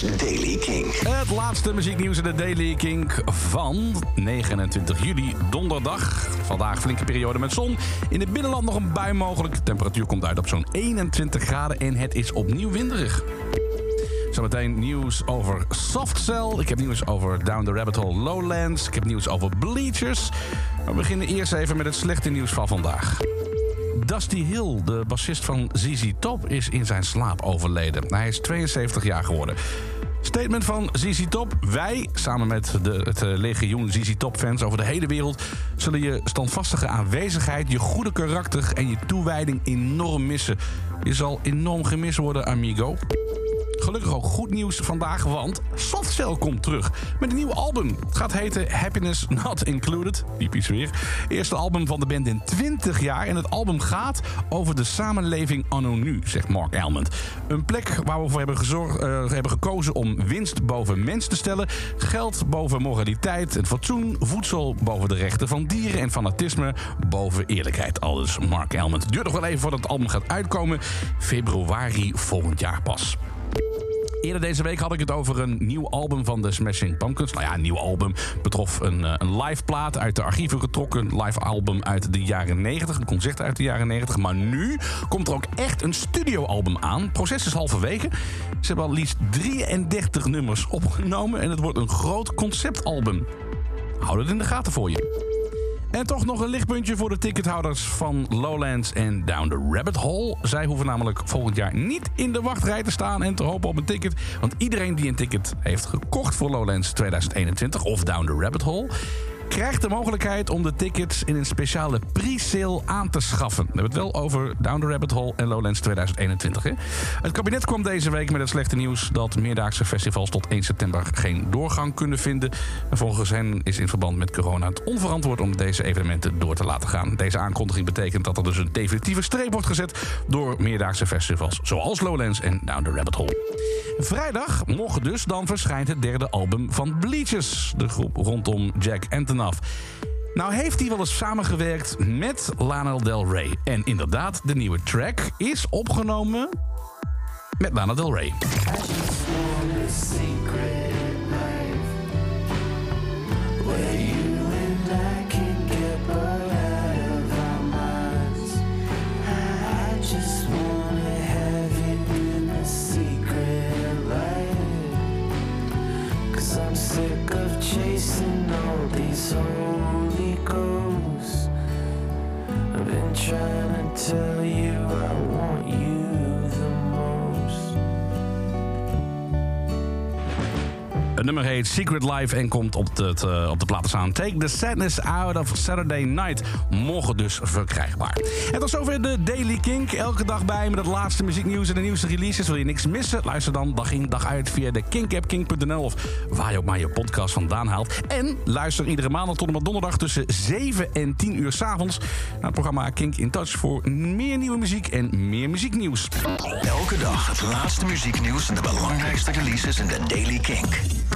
Daily King. Het laatste muzieknieuws in de Daily Kink van 29 juli, donderdag. Vandaag flinke periode met zon. In het binnenland nog een bui mogelijk. De temperatuur komt uit op zo'n 21 graden en het is opnieuw winderig. Zometeen nieuws over Softcell. Ik heb nieuws over Down the Rabbit Hole Lowlands. Ik heb nieuws over Bleachers. We beginnen eerst even met het slechte nieuws van vandaag. Dusty Hill, de bassist van ZZ Top, is in zijn slaap overleden. Hij is 72 jaar geworden. Statement van ZZ Top. Wij, samen met de, het eh, legioen ZZ Top fans over de hele wereld... zullen je standvastige aanwezigheid, je goede karakter en je toewijding enorm missen. Je zal enorm gemist worden, amigo. Gelukkig ook goed nieuws vandaag, want Softcell komt terug met een nieuw album. Het gaat heten Happiness Not Included. Typisch weer. Eerste album van de band in 20 jaar. En het album gaat over de samenleving anno nu, zegt Mark Almond. Een plek waar we voor hebben, gezorgd, eh, hebben gekozen om winst boven mens te stellen. Geld boven moraliteit en fatsoen. Voedsel boven de rechten van dieren. En fanatisme boven eerlijkheid. Alles Mark Almond. Het duurt nog wel even voordat het album gaat uitkomen. Februari volgend jaar pas. Eerder deze week had ik het over een nieuw album van de Smashing Pumpkins. Nou ja, een nieuw album betrof een, eh, een live plaat uit de archieven getrokken. Live album uit de jaren 90, een concert uit de jaren 90. Maar nu komt er ook echt een studioalbum aan. Proces is halverwege. Ze hebben al liefst 33 nummers opgenomen en het wordt een groot conceptalbum. Houd het in de gaten voor je. En toch nog een lichtpuntje voor de tickethouders van Lowlands en Down the Rabbit Hole. Zij hoeven namelijk volgend jaar niet in de wachtrij te staan en te hopen op een ticket. Want iedereen die een ticket heeft gekocht voor Lowlands 2021 of Down the Rabbit Hole krijgt de mogelijkheid om de tickets in een speciale pre-sale aan te schaffen. We hebben het wel over Down the Rabbit Hole en Lowlands 2021. Hè? Het kabinet kwam deze week met het slechte nieuws dat meerdaagse festivals tot 1 september geen doorgang kunnen vinden. En volgens hen is in verband met corona het onverantwoord om deze evenementen door te laten gaan. Deze aankondiging betekent dat er dus een definitieve streep wordt gezet door meerdaagse festivals zoals Lowlands en Down the Rabbit Hole. Vrijdag, morgen dus, dan verschijnt het derde album van Bleachers, de groep rondom Jack Antonoff. Nou heeft hij wel eens samengewerkt met Lana Del Rey. En inderdaad, de nieuwe track is opgenomen met Lana Del Rey. Chasing these holy ghosts. I've been trying to tell you Het nummer heet Secret Life en komt op de, het, op de platen staan. Take the Sadness Out of Saturday Night. Morgen dus verkrijgbaar. En tot zover de Daily Kink. Elke dag bij met het laatste muzieknieuws en de nieuwste releases. Wil je niks missen? Luister dan dag in dag uit via de Kink-app, of waar je ook maar je podcast vandaan haalt. En luister iedere maandag tot en met donderdag tussen 7 en 10 uur s'avonds... naar het programma Kink in Touch voor meer nieuwe muziek en meer muzieknieuws. Elke dag het laatste muzieknieuws en de belangrijkste releases in de Daily Kink.